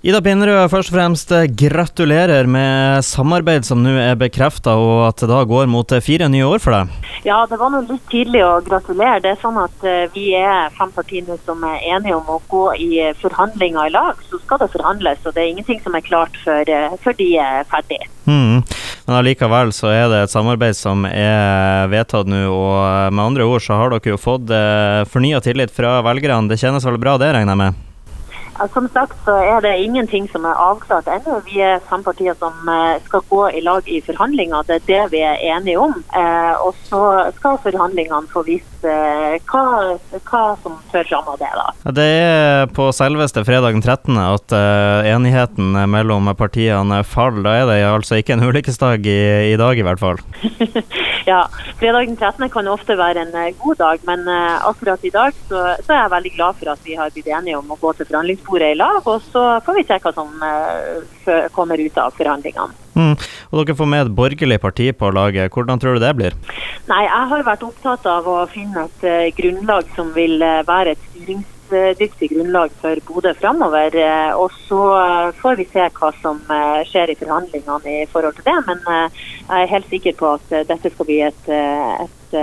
Ida Pinnerød, først og fremst gratulerer med samarbeid som nå er bekrefta, og at det da går mot fire nye år for deg. Ja, det var nå litt tidlig å gratulere. Det er sånn at uh, vi er fem partier som er enige om å gå i forhandlinger i lag. Så skal det forhandles, og det er ingenting som er klart før, før de er ferdige. Mm. Men allikevel så er det et samarbeid som er vedtatt nå, og med andre ord så har dere jo fått eh, fornya tillit fra velgerne. Det kjennes vel bra, det regner jeg med? Som sagt så er det ingenting som er avklart ennå. Vi er fem partier som eh, skal gå i lag i forhandlinger. Det er det vi er enige om. Eh, og så skal forhandlingene få vise eh, hva, hva, som fører fram av det. da. Det er på selveste fredagen 13. at enigheten mellom partiene faller. Da er det altså ikke en ulykkesdag i, i dag, i hvert fall. ja, fredagen 13. kan ofte være en god dag, men akkurat i dag så, så er jeg veldig glad for at vi har blitt enige om å gå til forhandlingsbordet bordet i lag, og så får vi se hva som uh, kommer ut av forhandlingene. Mm. Og Dere får med et borgerlig parti på laget. Hvordan tror du det blir? Nei, Jeg har vært opptatt av å finne et uh, grunnlag som vil uh, være et styringsdyktig grunnlag for Bodø framover. Og så får vi se hva som skjer i forhandlingene i forhold til det. Men jeg er helt sikker på at dette skal bli et, et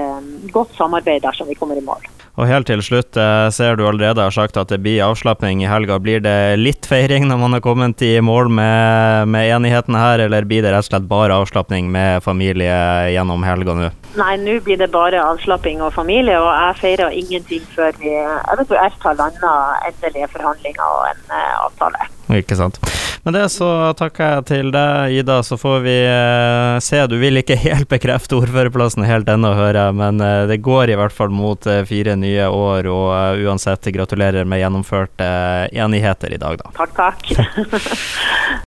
godt samarbeid dersom vi kommer i mål. Og helt til slutt, jeg ser du allerede har sagt at det blir avslapping i helga. Blir det litt feiring når man har kommet i mål med, med enigheten her, eller blir det rett og slett bare avslapping med familie gjennom helga nå? Nei, nå blir det bare avslapping og familie, og jeg feirer ingenting før vi eventuelt har landa endelige forhandlinger og en uh, avtale. Ikke sant. Med det så takker jeg til deg, Ida. Så får vi eh, se. Du vil ikke helt bekrefte ordførerplassen helt ennå, hører jeg, men eh, det går i hvert fall mot eh, fire nye år. Og uansett, gratulerer med gjennomførte enigheter i dag, da. Takk, takk.